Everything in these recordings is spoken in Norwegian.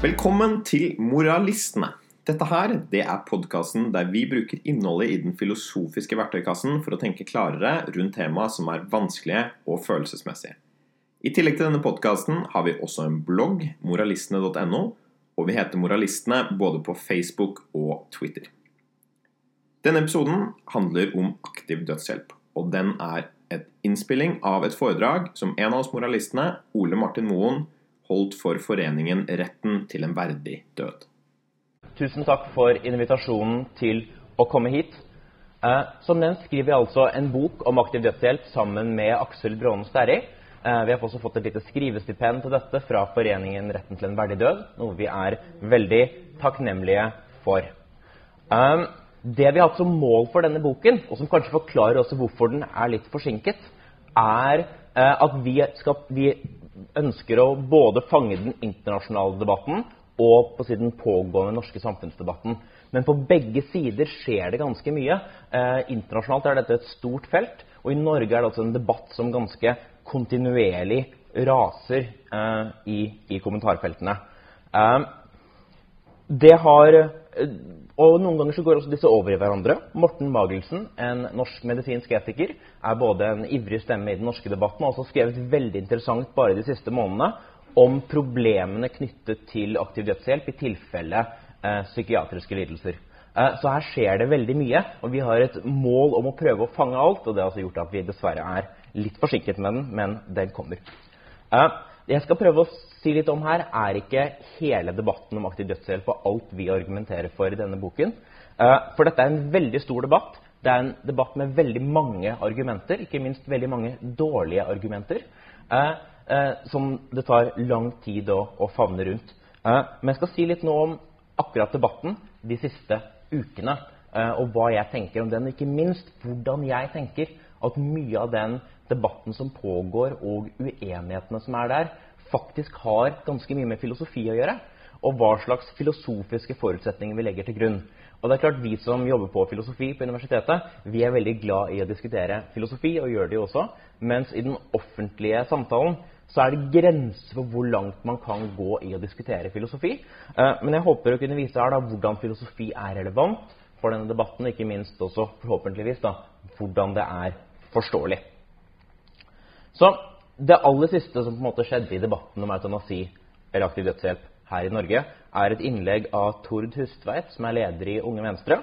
Velkommen til Moralistene. Dette her, det er podkasten der vi bruker innholdet i den filosofiske verktøykassen for å tenke klarere rundt tema som er vanskelige og følelsesmessige. I tillegg til denne podkasten har vi også en blogg, moralistene.no, og vi heter Moralistene både på Facebook og Twitter. Denne episoden handler om aktiv dødshjelp, og den er et innspilling av et foredrag som en av oss moralistene, Ole Martin Moen, holdt for foreningen Retten til en verdig død. Tusen takk for invitasjonen til å komme hit. Eh, som nevnt skriver jeg altså en bok om aktiv dødshjelp sammen med Aksel Brånen Sterri. Eh, vi har også fått et lite skrivestipend til dette fra foreningen Retten til en verdig død, noe vi er veldig takknemlige for. Eh, det vi har hatt som mål for denne boken, og som kanskje forklarer også hvorfor den er litt forsinket, er uh, at vi, skal, vi ønsker å både fange den internasjonale debatten og på den pågående norske samfunnsdebatten. Men på begge sider skjer det ganske mye. Eh, internasjonalt er dette et stort felt, og i Norge er det altså en debatt som ganske kontinuerlig raser eh, i, i, kommentarfeltene. Eh, det har eh, og Noen ganger så går også disse over i hverandre. Morten Magelsen, en norsk medisinsk etiker, er både en ivrig stemme i den norske debatten og også skrevet veldig interessant bare de siste månedene om problemene knyttet til aktiv dødshjelp i tilfelle eh, psykiatriske lidelser. Eh, så her skjer det veldig mye, og vi har et mål om å prøve å fange alt. og Det har altså gjort at vi dessverre er litt forsinket med den, men den kommer. Eh, jeg skal prøve å si litt om her, er ikke hele debatten om aktiv dødshjelp og alt vi argumenterer for i denne boken. Eh, for dette er en veldig stor debatt. Det er en debatt med veldig mange argumenter, ikke minst veldig mange dårlige argumenter, eh, eh, som det tar lang tid å, å favne rundt. Men jeg skal si litt nå om akkurat debatten de siste ukene, og hva jeg tenker om den, og ikke minst hvordan jeg tenker at mye av den debatten som pågår, og uenighetene som er der, faktisk har ganske mye med filosofi å gjøre. Og hva slags filosofiske forutsetninger vi legger til grunn. Og det er klart Vi som jobber på filosofi på universitetet, vi er veldig glad i å diskutere filosofi, og gjør det jo også. Mens i den offentlige samtalen så er det grenser for hvor langt man kan gå i å diskutere filosofi. Eh, men jeg håper å kunne vise her da hvordan filosofi er relevant for denne debatten, og ikke minst også forhåpentligvis da, hvordan det er forståelig. Så det aller siste som på en måte skjedde i debatten om eutanasi eller aktiv dødshjelp her i Norge, er et innlegg av Tord Hustveit, som er leder i Unge Venstre.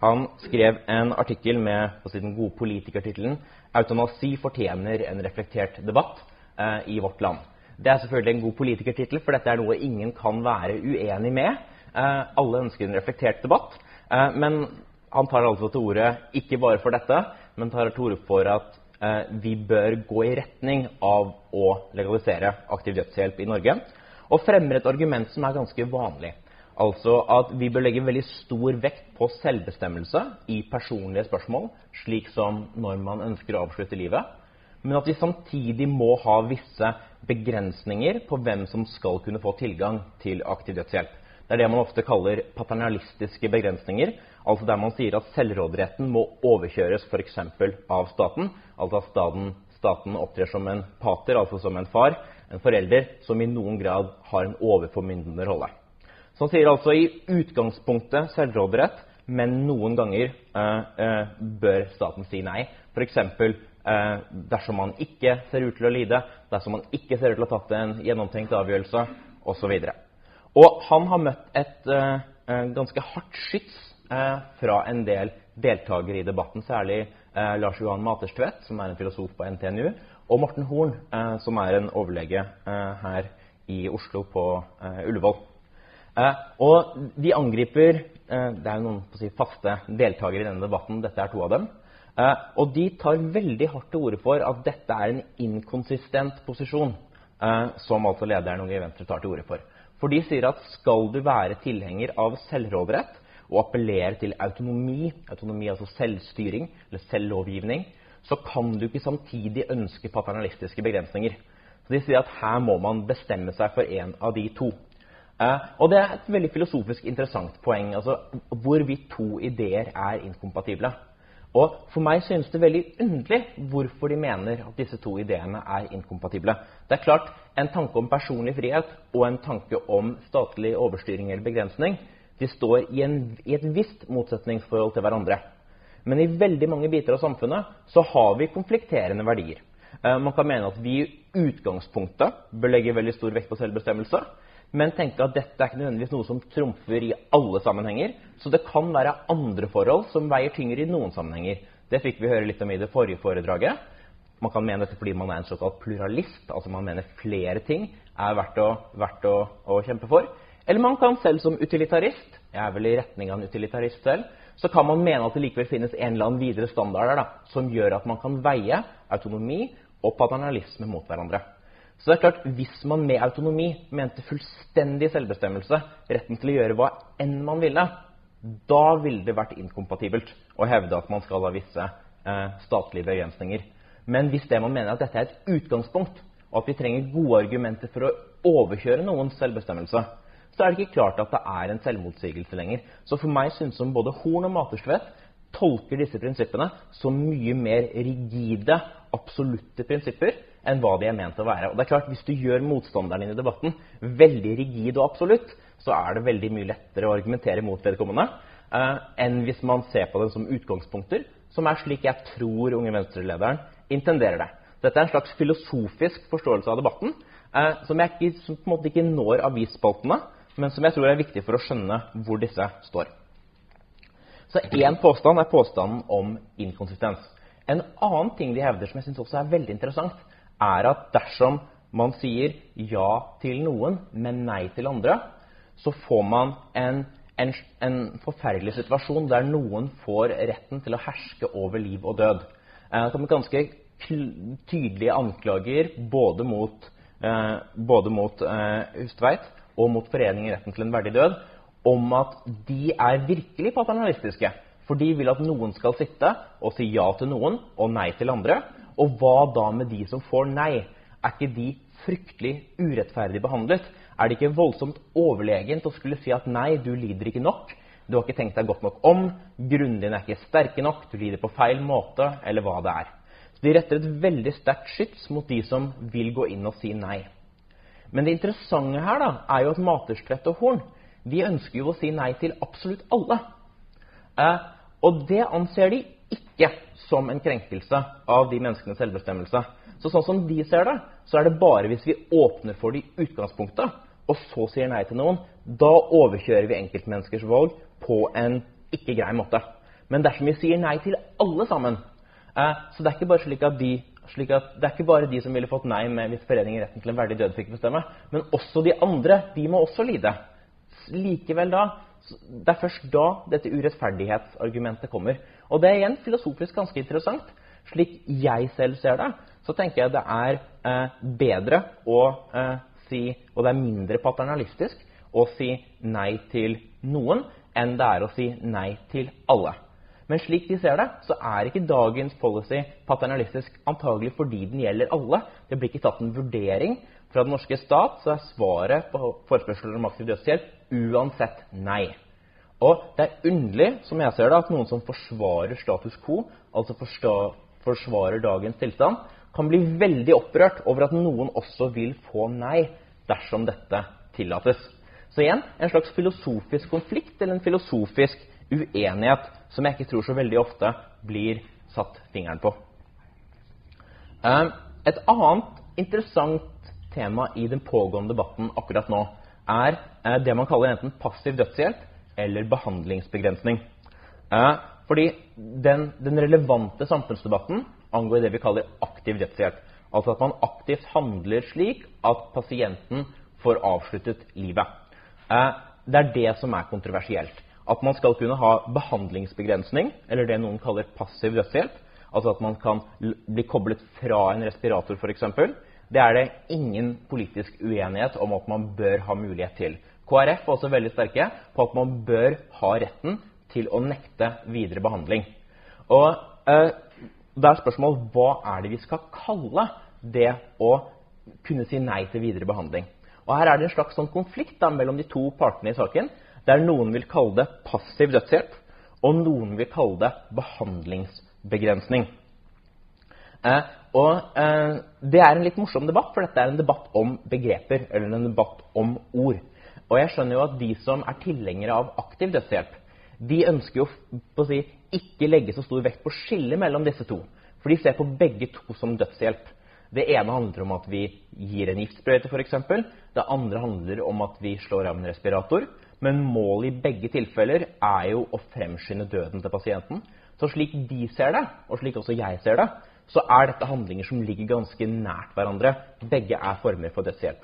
Han skrev en artikkel med på den gode politikertittelen 'Eutanasi fortjener en reflektert debatt eh, i vårt land'. Det er selvfølgelig en god politikertittel, for dette er noe ingen kan være uenig med. Eh, alle ønsker en reflektert debatt. Eh, men han tar altså til orde ikke bare for dette, men tar til orde for at vi bør gå i retning av å legalisere aktiv dødshjelp i Norge. Og fremmer et argument som er ganske vanlig. Altså at vi bør legge veldig stor vekt på selvbestemmelse i personlige spørsmål, slik som når man ønsker å avslutte livet. Men at vi samtidig må ha visse begrensninger på hvem som skal kunne få tilgang til aktiv dødshjelp. Det er det man ofte kaller paternalistiske begrensninger. Altså der man sier at selvråderetten må overkjøres f.eks. av staten. Altså at staten, staten, opptrer som en pater, altså som en far, en forelder, som i noen grad har en overformyndende rolle. Så han sier altså i utgangspunktet selvråderett, men noen ganger eh, eh, bør staten si nei. F.eks. Eh, dersom man ikke ser ut til å lide, dersom man ikke ser ut til å ha tatt en gjennomtenkt avgjørelse osv. Og han har møtt et uh, ganske hardt skyts uh, fra en del deltakere i debatten, særlig Lars Johan Materstvedt, som er en filosof på NTNU, og Morten Horn, som er en overlege her i Oslo på Ullevål. og de angriper Det er noen si, faste deltakere i denne debatten. Dette er to av dem. og de tar veldig hardt til orde for at dette er en inkonsistent posisjon, som altså lederen Unge Venstre tar til orde for. For de sier at skal du være tilhenger av selvråderett og appellere til autonomi, autonomi altså selvstyring eller selvlovgivning, så kan du ikke samtidig ønske paternalistiske begrensninger. Så De sier at her må man bestemme seg for en av de to. Eh, og det er et veldig filosofisk interessant poeng. altså Hvorvidt to ideer er inkompatible. Og For meg synes det veldig underlig hvorfor de mener at disse to ideene er inkompatible. Det er klart, En tanke om personlig frihet og en tanke om statlig overstyring eller begrensning de står i, en, i et visst motsetningsforhold til hverandre. Men i veldig mange biter av samfunnet så har vi konflikterende verdier. Eh, man kan mene at vi i utgangspunktet bør legge veldig stor vekt på selvbestemmelse, men tenke at dette er ikke nødvendigvis noe som trumfer i alle sammenhenger. Så det kan være andre forhold som veier tyngre i noen sammenhenger. Det fikk vi høre litt om i det forrige foredraget. Man kan mene dette fordi man er en såkalt pluralist, altså man mener flere ting er verdt å, verdt å, å kjempe for. Eller man kan selv som utilitarist, jeg er vel i retning av en utilitarist selv, så kan man mene at det likevel finnes en eller annen videre standard der, da, som gjør at man kan veie autonomi og paternalisme mot hverandre. Så det er klart, Hvis man med autonomi mente fullstendig selvbestemmelse, retten til å gjøre hva enn man ville, da ville det vært inkompatibelt å hevde at man skal ha visse eh, statlige begrensninger. Men hvis det man mener at dette er et utgangspunkt, og at vi trenger gode argumenter for å overkjøre noens selvbestemmelse, så er det ikke klart at det er en selvmotsigelse lenger. Så for meg synes som både Horn og Materstvedt tolker disse prinsippene som mye mer rigide, absolutte prinsipper enn hva de er ment å være. Og det er klart, Hvis du gjør motstanderen din i debatten veldig rigid og absolutt, så er det veldig mye lettere å argumentere mot vedkommende eh, enn hvis man ser på det som utgangspunkter, som er slik jeg tror Unge Venstre-lederen intenderer det. Dette er en slags filosofisk forståelse av debatten eh, som, ikke, som på en måte ikke når avisspaltene, men som jeg tror er viktig for å skjønne hvor disse står. Så Én påstand er påstanden om inkonsistens. En annen ting de hevder som jeg synes også er veldig interessant, er at dersom man sier ja til noen, men nei til andre, så får man en, en, en forferdelig situasjon der noen får retten til å herske over liv og død. Eh, kommer ganske tydelige anklager både mot, eh, både mot eh, Hustveit og mot Foreningen Retten til en verdig død om at de er virkelig paternalistiske. For de vil at noen skal sitte og si ja til noen og nei til andre. Og hva da med de som får nei? Er ikke de fryktelig urettferdig behandlet? Er det ikke voldsomt overlegent å skulle si at nei, du lider ikke nok, du har ikke tenkt deg godt nok om, grunnene dine er ikke sterke nok, du lider på feil måte, eller hva det er. Så De retter et veldig sterkt skyts mot de som vil gå inn og si nei. Men det interessante her da, er jo at Materstvedt og Horn de ønsker jo å si nei til absolutt alle. Eh, og det anser de ikke som en krenkelse av de menneskenes selvbestemmelse. Så sånn som de ser det, så er det bare hvis vi åpner for det i utgangspunktet, og så sier nei til noen, da overkjører vi enkeltmenneskers valg på en ikke grei måte. Men dersom vi sier nei til alle sammen eh, Så det er ikke bare slik at de slik at det er ikke bare de som ville fått nei med hvis foreningen retten til en verdig død fikk bestemme, men også de andre. De må også lide. Likevel da Det er først da dette urettferdighetsargumentet kommer. Og det er igjen filosofisk ganske interessant. Slik jeg selv ser det, så tenker jeg det er eh, bedre å eh, si Og det er mindre paternalistisk å si nei til noen enn det er å si nei til alle. Men slik de ser det, så er ikke dagens policy paternalistisk antagelig fordi den gjelder alle. Det blir ikke tatt en vurdering fra den norske stat, så er svaret på forespørsel om aktiv dødshjelp uansett nei. Og det er underlig, som jeg ser det, at noen som forsvarer status quo, altså forsvarer dagens tilstand, kan bli veldig opprørt over at noen også vil få nei dersom dette tillates. Så igjen en slags filosofisk konflikt eller en filosofisk uenighet som jeg ikke tror så veldig ofte blir satt fingeren på. Ehm, et annet interessant tema i den pågående debatten akkurat nå er eh, det man kaller enten passiv dødshjelp eller behandlingsbegrensning. Eh, fordi den, den, relevante samfunnsdebatten angår det vi kaller aktiv rettshjelp. Altså at man aktivt handler slik at pasienten får avsluttet livet. Eh, det er det som er kontroversielt. At man skal kunne ha behandlingsbegrensning, eller det noen kaller passiv dødshjelp. Altså at man kan bli koblet fra en respirator. Det er det ingen politisk uenighet om at man bør ha mulighet til. KrF er også veldig sterke på at man bør ha retten til å nekte videre behandling. Og eh, Da er spørsmålet hva er det vi skal kalle det å kunne si nei til videre behandling. Og Her er det en slags sånn konflikt da, mellom de to partene i saken, der noen vil kalle det passiv dødshjelp, og noen vil kalle det behandlingsbegrensning. Eh, og eh, Det er en litt morsom debatt, for dette er en debatt om begreper, eller en debatt om ord. Og jeg skjønner jo at de som er tilhengere av aktiv dødshjelp, de ønsker jo på å si, ikke legge så stor vekt på skillet mellom disse to. For de ser på begge to som dødshjelp. Det ene handler om at vi gir en giftsprøyte, f.eks. Det andre handler om at vi slår av en respirator. Men målet i begge tilfeller er jo å fremskynde døden til pasienten. Så slik de ser det, og slik også jeg ser det, så er dette handlinger som ligger ganske nært hverandre. Begge er former for dødshjelp.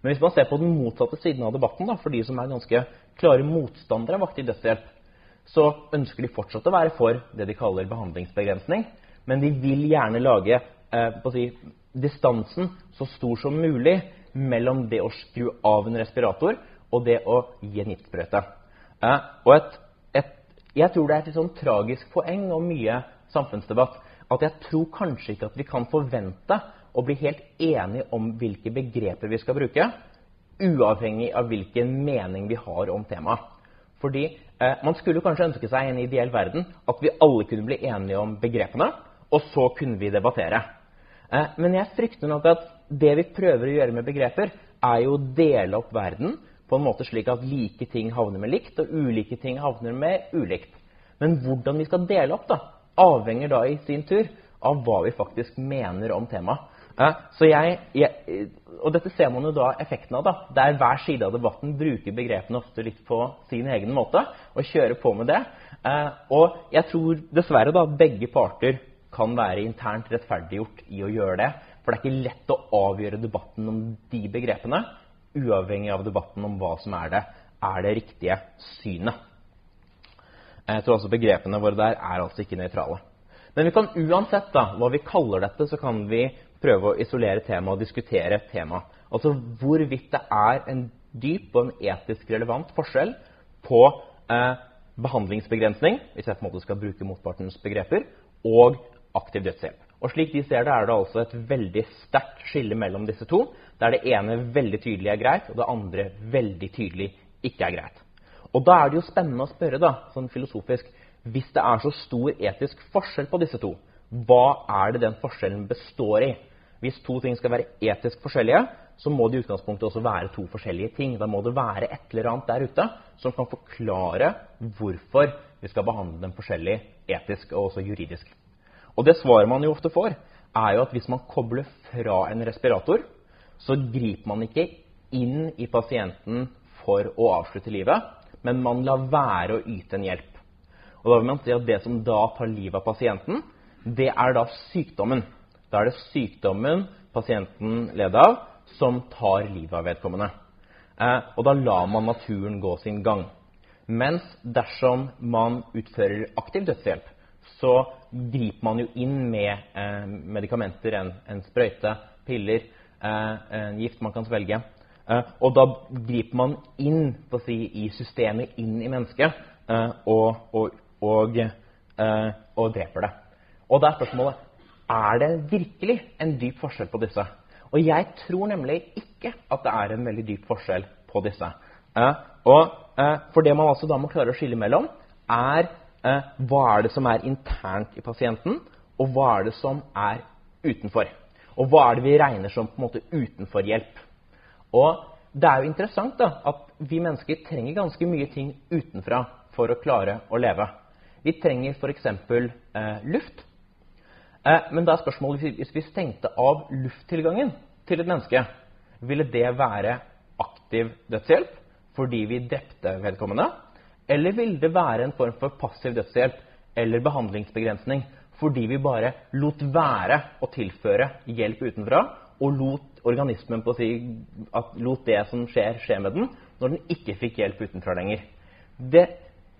Men hvis man ser på den motsatte siden av debatten, da, for de som er ganske klare motstandere av aktiv dødshjelp, så ønsker de fortsatt å være for det de kaller behandlingsbegrensning. Men de vil gjerne lage eh, si, distansen så stor som mulig mellom det å skru av en respirator og det å gi en giftsprøyte. Eh, jeg tror det er et sånn tragisk poeng og mye samfunnsdebatt at jeg tror kanskje ikke at vi kan forvente å bli helt enige om hvilke begreper vi skal bruke, uavhengig av hvilken mening vi har om temaet. Fordi eh, Man skulle kanskje ønske seg en ideell verden at vi alle kunne bli enige om begrepene, og så kunne vi debattere. Eh, men jeg frykter nok at det vi prøver å gjøre med begreper, er jo å dele opp verden på en måte slik at like ting havner med likt, og ulike ting havner med ulikt. Men hvordan vi skal dele opp, da, avhenger da i sin tur av hva vi faktisk mener om temaet. Så jeg, jeg, og dette ser man jo da effekten av, da, der hver side av debatten bruker begrepene ofte litt på sin egen måte og kjører på med det. Eh, og jeg tror dessverre da begge parter kan være internt rettferdiggjort i å gjøre det. For det er ikke lett å avgjøre debatten om de begrepene, uavhengig av debatten om hva som er det, er det riktige synet. Jeg tror altså begrepene våre der er altså ikke nøytrale. Men vi kan uansett da, hva vi kaller dette, så kan vi prøve å isolere temaet og diskutere temaet. Altså hvorvidt det er en dyp og en etisk relevant forskjell på eh, behandlingsbegrensning, hvis jeg på en måte skal bruke motpartens begreper, og aktiv dødshjelp. Og Slik de ser det, er det altså et veldig sterkt skille mellom disse to, der det ene veldig tydelig er greit, og det andre veldig tydelig ikke er greit. Og Da er det jo spennende å spørre, da, sånn filosofisk, hvis det er så stor etisk forskjell på disse to, hva er det den forskjellen består i? Hvis to ting skal være etisk forskjellige, så må det i utgangspunktet også være to forskjellige ting. Da må det være et eller annet der ute som kan forklare hvorfor vi skal behandle dem forskjellig etisk og også juridisk. Og det svaret man jo ofte får, er jo at hvis man kobler fra en respirator, så griper man ikke inn i pasienten for å avslutte livet, men man lar være å yte en hjelp. Og da vil man si at Det som da tar livet av pasienten, det er da sykdommen. Da er det sykdommen pasienten leder av, som tar livet av vedkommende. Eh, og da lar man naturen gå sin gang. Mens dersom man utfører aktiv dødshjelp, så griper man jo inn med eh, medikamenter, en, en, sprøyte, piller, eh, en gift man kan svelge. Eh, og da griper man inn si, i systemet, inn i mennesket, eh, og, og, og, eh, og dreper det. Og da er spørsmålet er det virkelig en dyp forskjell på disse. Og jeg tror nemlig ikke at det er en veldig dyp forskjell på disse. Og For det man altså da må klare å skille mellom, er hva er det som er internt i pasienten, og hva er det som er utenfor. Og hva er det vi regner som på en måte utenfor hjelp. Og det er jo interessant da, at vi mennesker trenger ganske mye ting utenfra for å klare å leve. Vi trenger f.eks. Eh, luft. Eh, men da er spørsmålet hvis vi stengte av lufttilgangen til et menneske, ville det være aktiv dødshjelp fordi vi drepte vedkommende? Eller ville det være en form for passiv dødshjelp eller behandlingsbegrensning fordi vi bare lot være å tilføre hjelp utenfra og lot organismen på å si, at lot det som skjer, skje med den når den ikke fikk hjelp utenfra lenger? Det,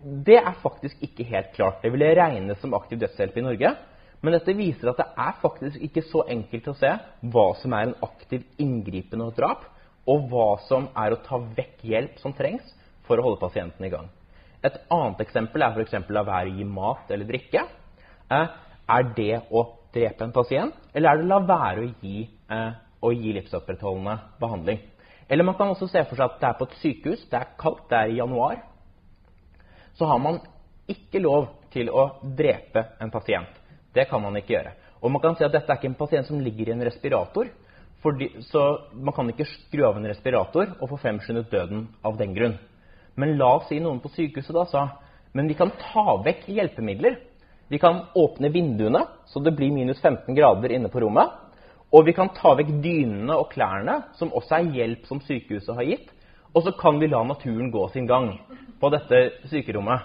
det er faktisk ikke helt klart. Det ville regnes som aktiv dødshjelp i Norge. Men dette viser at det er faktisk ikke så enkelt å se hva som er en aktiv inngripen og drap, og hva som er å ta vekk hjelp som trengs for å holde pasienten i gang. Et annet eksempel er f.eks. la være å gi mat eller drikke. Eh, er det å drepe en pasient, eller er det å la være å gi, eh, å gi livsopprettholdende behandling? Eller man kan også se for seg at det er på et sykehus, det er kaldt, det er i januar. Så har man ikke lov til å drepe en pasient. Det kan man ikke gjøre. Og man kan si at dette er ikke en pasient som ligger i en respirator. Fordi, så man kan ikke skru av en respirator og få fremskyndet døden av den grunn. Men la oss si noen på sykehuset da sa men vi kan ta vekk hjelpemidler. Vi kan åpne vinduene, så det blir minus 15 grader inne på rommet. Og vi kan ta vekk dynene og klærne, som også er hjelp som sykehuset har gitt. Og så kan vi la naturen gå sin gang på dette sykerommet.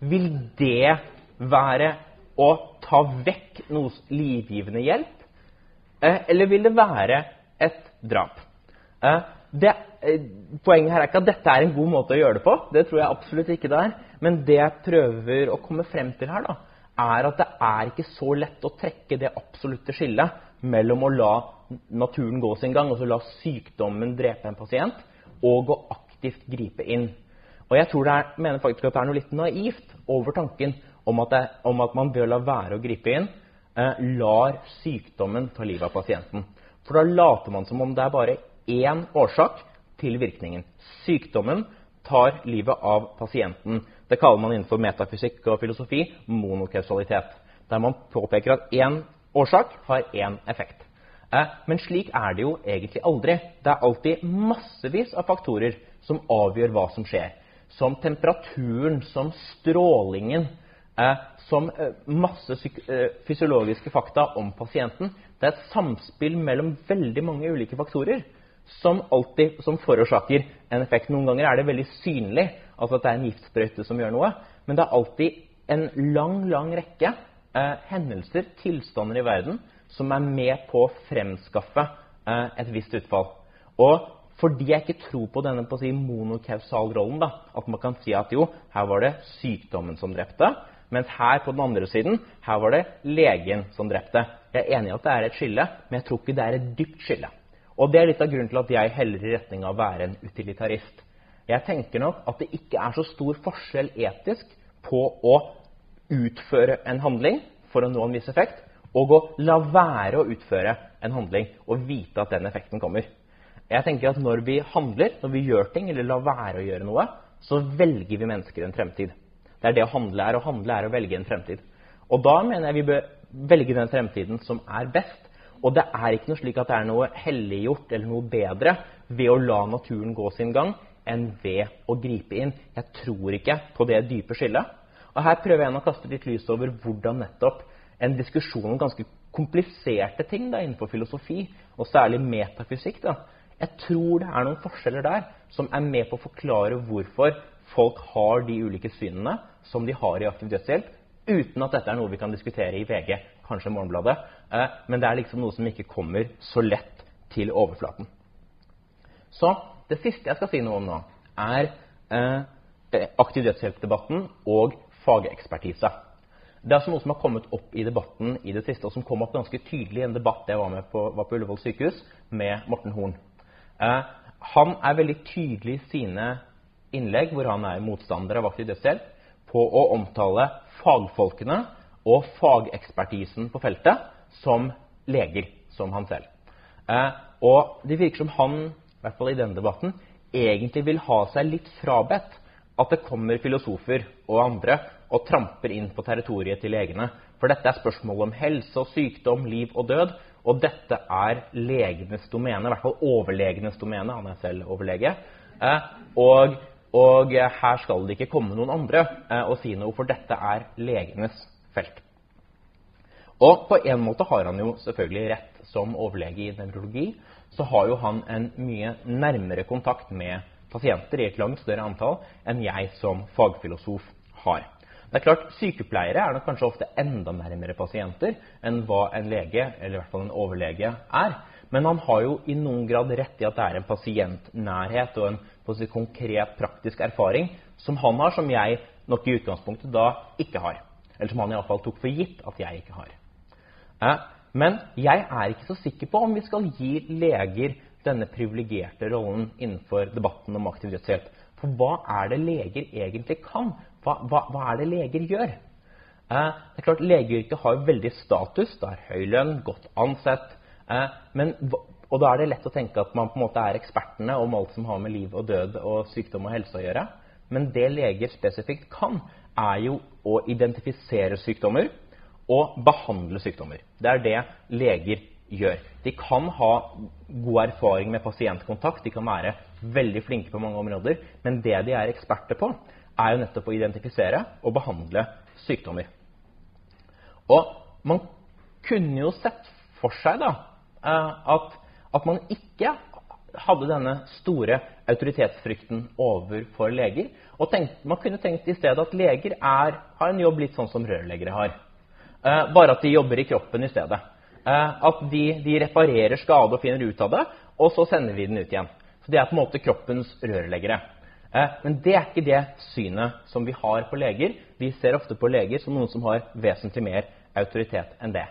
Vil det være å ta vekk noe livgivende hjelp? Eh, eller vil det være et drap? Eh, det, eh, poenget her er ikke at dette er en god måte å gjøre det på. Det tror jeg absolutt ikke det er. Men det jeg prøver å komme frem til her, da, er at det er ikke så lett å trekke det absolutte skillet mellom å la naturen gå sin gang, altså la sykdommen drepe en pasient, og å aktivt gripe inn. Og jeg tror det er, mener faktisk at det er noe litt naivt over tanken om at, det, om at man bør la være å gripe inn, eh, lar sykdommen ta livet av pasienten. For da later man som om det er bare én årsak til virkningen. Sykdommen tar livet av pasienten. Det kaller man innenfor metafysikk og filosofi monokausalitet. Der man påpeker at én årsak har én effekt. Eh, men slik er det jo egentlig aldri. Det er alltid massevis av faktorer som avgjør hva som skjer. Som temperaturen, som strålingen, eh, som eh, masse fysiologiske fakta om pasienten. Det er et samspill mellom veldig mange ulike faktorer som alltid som forårsaker en effekt. Noen ganger er det veldig synlig altså at det er en giftsprøyte som gjør noe. Men det er alltid en lang, lang rekke eh, hendelser, tilstander i verden, som er med på å fremskaffe eh, et visst utfall. Og fordi jeg ikke tror på denne på si, monokausalrollen, at man kan si at jo, her var det sykdommen som drepte, mens her på den andre siden her var det legen som drepte. Jeg er enig i at det er et skille, men jeg tror ikke det er et dypt skille. Og Det er litt av grunnen til at jeg heller i retning av å være en utilitarist. Jeg tenker nok at det ikke er så stor forskjell etisk på å utføre en handling for å nå en viss effekt, og å la være å utføre en handling og vite at den effekten kommer. Jeg tenker at Når vi handler, når vi gjør ting eller lar være å gjøre noe, så velger vi mennesker en fremtid. Det er det å handle er. Å handle er å velge en fremtid. Og da mener jeg vi bør velge den fremtiden som er best. Og det er ikke noe slik at det er noe helliggjort eller noe bedre ved å la naturen gå sin gang enn ved å gripe inn. Jeg tror ikke på det dype skillet. Og Her prøver jeg å kaste litt lys over hvordan nettopp en diskusjon om ganske kompliserte ting da, innenfor filosofi, og særlig metafysikk da, Jeg tror det er noen forskjeller der som er med på å forklare hvorfor folk har de ulike synene som de har i aktiv dødshjelp, uten at dette er noe vi kan diskutere i VG, kanskje Morgenbladet. Eh, men det er liksom noe som ikke kommer så lett til overflaten. Så det siste jeg skal si noe om nå, er eh, aktiv dødshjelp-debatten og fagekspertise. Det er altså noe som har kommet opp i debatten i det siste, og som kom opp ganske tydelig i en debatt jeg var med på, var på Ullevål sykehus med Morten Horn. Eh, han er veldig tydelig i sine innlegg, hvor han er motstander av aktiv dødshjelp, på å omtale fagfolkene og fagekspertisen på feltet som leger, som han selv. Eh, og det virker som han, i hvert fall i denne debatten, egentlig vil ha seg litt frabedt at det kommer filosofer og andre og tramper inn på territoriet til legene. For dette er spørsmål om helse og sykdom, liv og død. Og dette er legenes domene, i hvert fall overlegenes domene. Han er selv overlege. Eh, og, og, her skal det ikke komme noen andre eh, og si noe, for dette er legenes felt. Og på en måte har han jo selvfølgelig rett. Som overlege i nevrologi så har jo han en mye nærmere kontakt med pasienter i et langt større antall enn jeg som fagfilosof har. Det er klart, Sykepleiere er nok kanskje ofte enda nærmere pasienter enn hva en lege, eller i hvert fall en overlege, er. Men han har jo i noen grad rett i at det er en pasientnærhet og en si, konkret, praktisk erfaring som han har, som jeg nok i utgangspunktet da ikke har. Eller som han iallfall tok for gitt at jeg ikke har. Eh, men jeg er ikke så sikker på om vi skal gi leger denne privilegerte rollen innenfor debatten om aktiv dødshjelp. For hva er det leger egentlig kan? Hva, hva, hva er det leger gjør? Eh, det er klart Legeyrket har veldig status. Det har høy lønn, godt ansett. Eh, men, og da er det lett å tenke at man på en måte er ekspertene om alt som har med liv og død og sykdom og helse å gjøre. Men det leger spesifikt kan, er jo å identifisere sykdommer og behandle sykdommer. Det er det leger gjør. De kan ha god erfaring med pasientkontakt, de kan være veldig flinke på mange områder, men det de er eksperter på, er jo nettopp å identifisere og behandle sykdommer. Og man kunne jo sett for seg da, at, at man ikke hadde denne store autoritetsfrykten overfor leger. Og tenkt, man kunne tenkt i stedet at leger er, har en jobb litt sånn som rørleggere har. Uh, bare at de jobber i kroppen i stedet. Uh, at de, de, reparerer skade og finner ut av det, og så sender vi den ut igjen. Så Det er på en måte kroppens rørleggere. Men det er ikke det synet som vi har på leger. Vi ser ofte på leger som noen som har vesentlig mer autoritet enn det.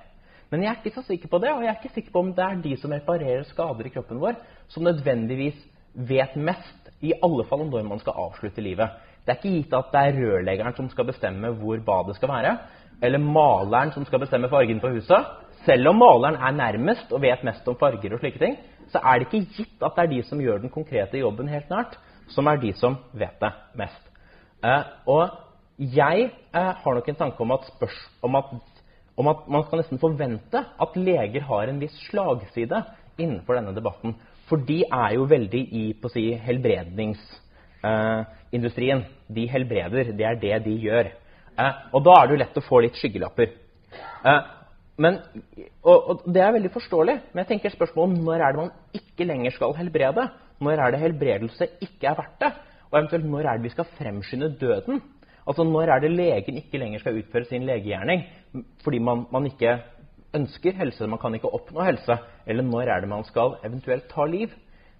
Men jeg er ikke så sikker på det, og jeg er ikke sikker på om det er de som reparerer skader i kroppen vår, som nødvendigvis vet mest, i alle fall om når man skal avslutte livet. Det er ikke gitt at det er rørleggeren som skal bestemme hvor badet skal være, eller maleren som skal bestemme fargen på huset. Selv om maleren er nærmest og vet mest om farger, og slike ting, så er det ikke gitt at det er de som gjør den konkrete jobben helt nært, som er de som vet det mest. Eh, og jeg eh, har nok en tanke om at, spørs, om at om at man skal nesten forvente at leger har en viss slagside innenfor denne debatten. For de er jo veldig i på å si, helbredningsindustrien. Eh, de helbreder. Det er det de gjør. Eh, og da er det jo lett å få litt skyggelapper. Eh, men, og, og, Det er veldig forståelig, men jeg tenker spørsmålet om når er det man ikke lenger skal helbrede? Når er det helbredelse ikke er verdt det? Og eventuelt når er det vi skal fremskynde døden? Altså Når er det legen ikke lenger skal utføre sin legegjerning fordi man, man ikke ønsker helse, man kan ikke oppnå helse? Eller når er det man skal eventuelt ta liv?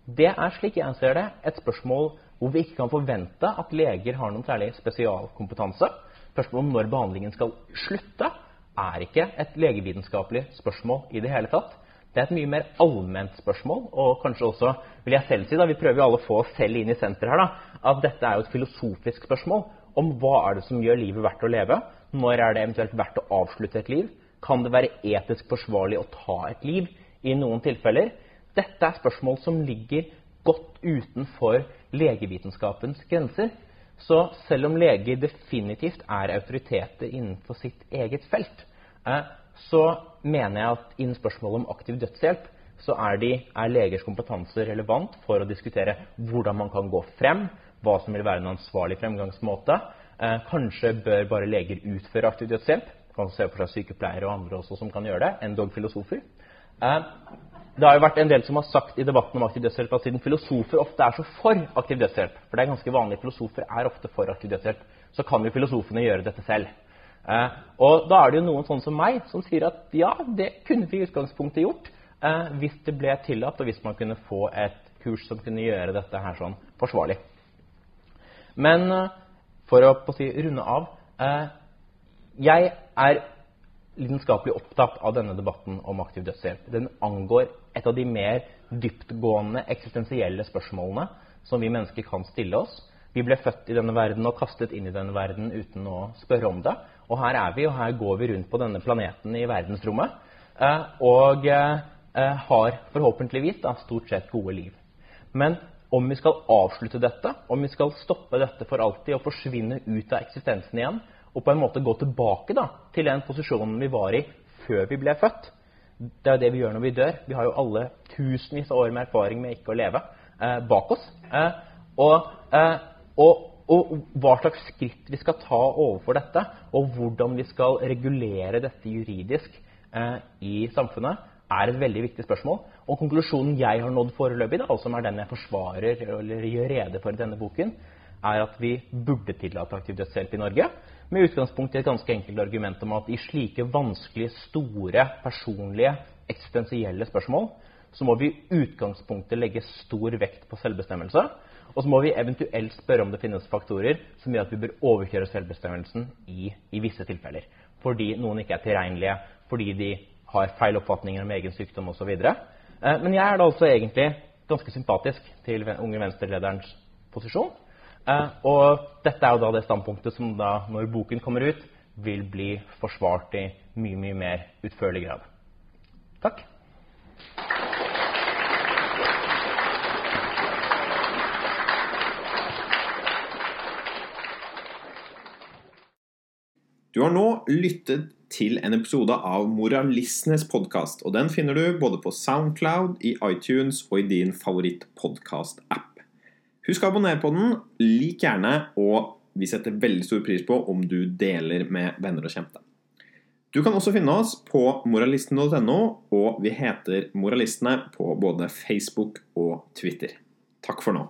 Det er, slik jeg ser det, et spørsmål hvor vi ikke kan forvente at leger har noen særlig spesialkompetanse. Spørsmålet om når behandlingen skal slutte, er ikke et legevitenskapelig spørsmål i det hele tatt. Det er et mye mer allment spørsmål, og kanskje også, vil jeg selv si, da, vi prøver jo alle å få oss selv inn i senteret her, da, at dette er jo et filosofisk spørsmål om hva er det som gjør livet verdt å leve. Når er det eventuelt verdt å avslutte et liv? Kan det være etisk forsvarlig å ta et liv i noen tilfeller? Dette er spørsmål som ligger godt utenfor legevitenskapens grenser. Så selv om leger definitivt er autoriteter innenfor sitt eget felt, eh, så mener jeg at innen spørsmålet om aktiv dødshjelp så er, de, er legers kompetanse relevant for å diskutere hvordan man kan gå frem, hva som vil være en ansvarlig fremgangsmåte. Eh, kanskje bør bare leger utføre aktiv dødshjelp. Kan se for seg sykepleiere og andre også som kan gjøre det, endog filosofer. Eh, det har jo vært en del som har sagt i debatten om aktiv dødshjelp at siden filosofer ofte er så for aktiv dødshjelp, for det er ganske vanlig filosofer er ofte for aktiv dødshjelp, så kan jo filosofene gjøre dette selv. Eh, og da er det jo noen sånn som meg som sier at ja, det kunne vi i utgangspunktet gjort eh, hvis det ble tillatt, og hvis man kunne få et kurs som kunne gjøre dette her sånn forsvarlig. Men eh, for å si, runde av eh, Jeg er lidenskapelig opptatt av denne debatten om aktiv dødshjelp. Den angår et av de mer dyptgående eksistensielle spørsmålene som vi mennesker kan stille oss. Vi ble født i denne verden og kastet inn i denne verden uten å spørre om det. Og her er vi, og her går vi rundt på denne planeten i verdensrommet. Eh, og har forhåpentligvis da, stort sett gode liv. Men om vi skal avslutte dette, om vi skal stoppe dette for alltid og forsvinne ut av eksistensen igjen, og på en måte gå tilbake da, til den posisjonen vi var i før vi ble født. Det er jo det vi gjør når vi dør. Vi har jo alle tusenvis av år med erfaring med ikke å leve eh, bak oss. Eh, og, eh, og, og, hva slags skritt vi skal ta overfor dette, og hvordan vi skal regulere dette juridisk eh, i samfunnet, er et veldig viktig spørsmål. Og konklusjonen jeg har nådd foreløpig, da, som er den jeg forsvarer eller gjør rede for i denne boken, er at vi burde tillate aktiv dødshjelp i Norge. Med utgangspunkt i et ganske enkelt argument om at i slike vanskelige, store, personlige, eksistensielle spørsmål så må vi i utgangspunktet legge stor vekt på selvbestemmelse. Og så må vi eventuelt spørre om det finnes faktorer som gjør at vi bør overkjøre selvbestemmelsen i, i visse tilfeller. Fordi noen ikke er tilregnelige, fordi de har feil oppfatninger om egen sykdom osv. Eh, men jeg er da altså egentlig ganske sympatisk til Unge Venstre-lederens posisjon. Eh, og dette er jo da det standpunktet som da, når boken kommer ut, vil bli forsvart i mye, mye mer utførlig grad. Takk. Du har nå lyttet til en episode av Moralistenes podkast, og den finner du både på Soundcloud, i iTunes og i din favoritt-podkast-app. Husk å abonnere på den, lik gjerne, og vi setter veldig stor pris på om du deler med venner og kjente. Du kan også finne oss på moralisten.no, og vi heter Moralistene på både Facebook og Twitter. Takk for nå.